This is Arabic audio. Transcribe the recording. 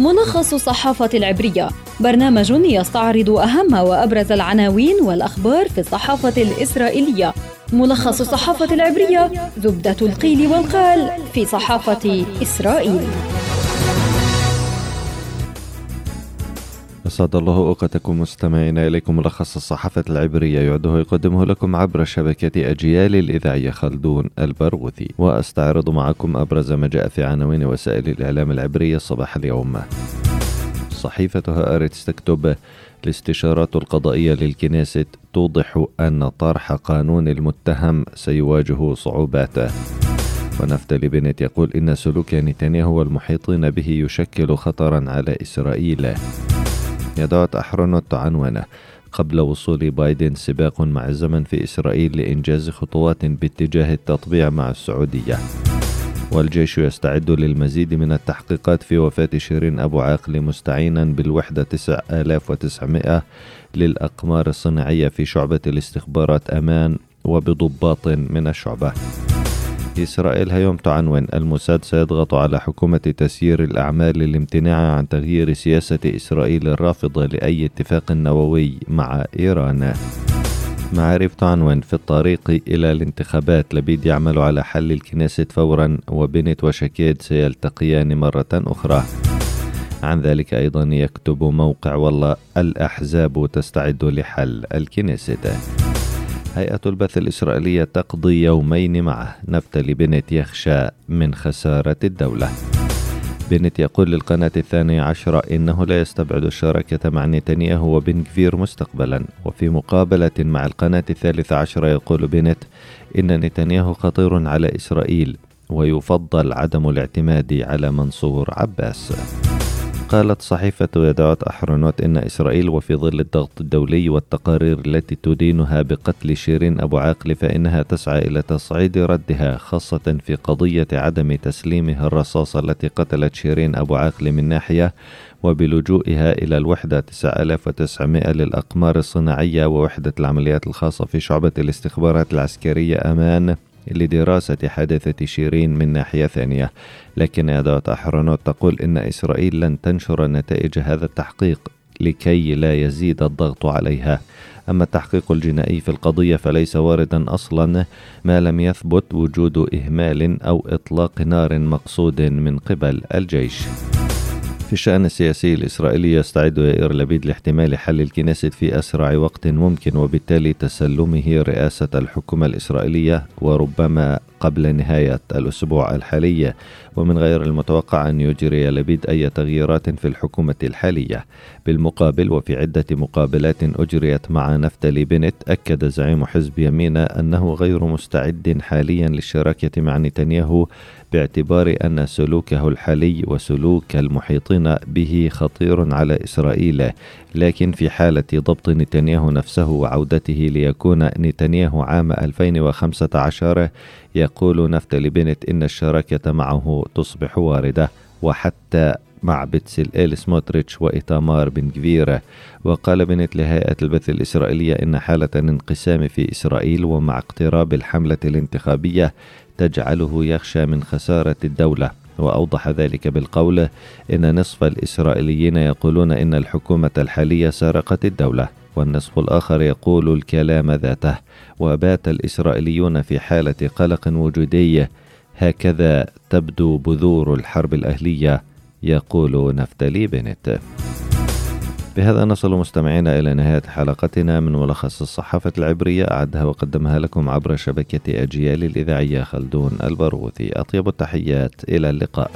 ملخص الصحافة العبرية. برنامج يستعرض أهم وأبرز العناوين والأخبار في الصحافة الإسرائيلية. ملخص الصحافة العبرية زبدة القيل والقال في صحافة إسرائيل. أسعد الله أوقاتكم مستمعينا إليكم ملخص الصحافة العبرية يعده يقدمه لكم عبر شبكة أجيال الإذاعية خلدون البرغوثي. وأستعرض معكم أبرز ما جاء في عناوين وسائل الإعلام العبرية صباح اليوم. صحيفة هآرتس تكتب الاستشارات القضائية للكنيست توضح أن طرح قانون المتهم سيواجه صعوبات ونفتلي بنت يقول إن سلوك نتنياهو والمحيطين به يشكل خطرا على إسرائيل. يدعوت أحرنوت عنوانه قبل وصول بايدن سباق مع الزمن في إسرائيل لإنجاز خطوات باتجاه التطبيع مع السعودية. والجيش يستعد للمزيد من التحقيقات في وفاة شيرين أبو عاقل مستعينا بالوحدة 9900 للأقمار الصناعية في شعبة الاستخبارات أمان وبضباط من الشعبة. إسرائيل هيوم تعنون الموساد سيضغط على حكومة تسيير الأعمال للامتناع عن تغيير سياسة إسرائيل الرافضة لأي اتفاق نووي مع إيران. معارف تعنون في الطريق إلى الانتخابات. لبيد يعمل على حل الكنيسة فورا وبنت وشكيد سيلتقيان مرة أخرى. عن ذلك أيضا يكتب موقع والله الأحزاب تستعد لحل الكنيسة هيئة البث الإسرائيلية تقضي يومين معه. نفتلي بنت يخشى من خسارة الدولة. بنت يقول للقناة الثانية عشرة إنه لا يستبعد الشراكة مع نتنياهو وبن كفير مستقبلا. وفي مقابلة مع القناة الثالثة عشرة يقول بنت إن نتنياهو خطير على إسرائيل ويفضل عدم الاعتماد على منصور عباس. قالت صحيفة يدعوت أحرنوت إن إسرائيل وفي ظل الضغط الدولي والتقارير التي تدينها بقتل شيرين أبو عاقل فإنها تسعى إلى تصعيد ردها خاصة في قضية عدم تسليمها الرصاصة التي قتلت شيرين أبو عاقل من ناحية وبلجوئها إلى الوحدة. 9900 للأقمار الصناعية ووحدة العمليات الخاصة في شعبة الاستخبارات العسكرية أمان. لدراسة حادثة شيرين من ناحية ثانية. لكن أداة أحرنوت تقول إن إسرائيل لن تنشر نتائج هذا التحقيق لكي لا يزيد الضغط عليها. أما التحقيق الجنائي في القضية فليس واردا أصلا ما لم يثبت وجود إهمال أو إطلاق نار مقصود من قبل الجيش. في الشأن السياسي الإسرائيلي يستعد يائر لبيد لاحتمال حل الكنيست في أسرع وقت ممكن وبالتالي تسلمه رئاسة الحكومة الإسرائيلية وربما قبل نهاية الأسبوع الحالي. ومن غير المتوقع أن يجري لبيد أي تغييرات في الحكومة الحالية. بالمقابل وفي عدة مقابلات أجريت مع نفتالي بنت أكد زعيم حزب يمينة أنه غير مستعد حاليا للشراكة مع نتنياهو باعتبار أن سلوكه الحالي وسلوك المحيطين به خطير على إسرائيل لكن في حالة ضبط نتنياهو نفسه وعودته ليكون نتنياهو عام 2015 يقول نفتلي بنت إن الشراكة معه تصبح واردة وحتى مع بتسل إيل سموتريتش وإيتامار بن كفيرة. وقال بنت لهيئة البث الإسرائيلية إن حالة الانقسام في إسرائيل ومع اقتراب الحملة الانتخابية تجعله يخشى من خسارة الدولة. وأوضح ذلك بالقول إن نصف الإسرائيليين يقولون إن الحكومة الحالية سرقت الدولة والنصف الآخر يقول الكلام ذاته. وبات الإسرائيليون في حالة قلق وجودي هكذا تبدو بذور الحرب الأهلية. يقول نفتلي بنت. بهذا نصل مستمعينا إلى نهاية حلقتنا من ملخص الصحافة العبرية أعدها وقدمها لكم عبر شبكة أجيال الإذاعية خلدون البرغوثي أطيب التحيات إلى اللقاء.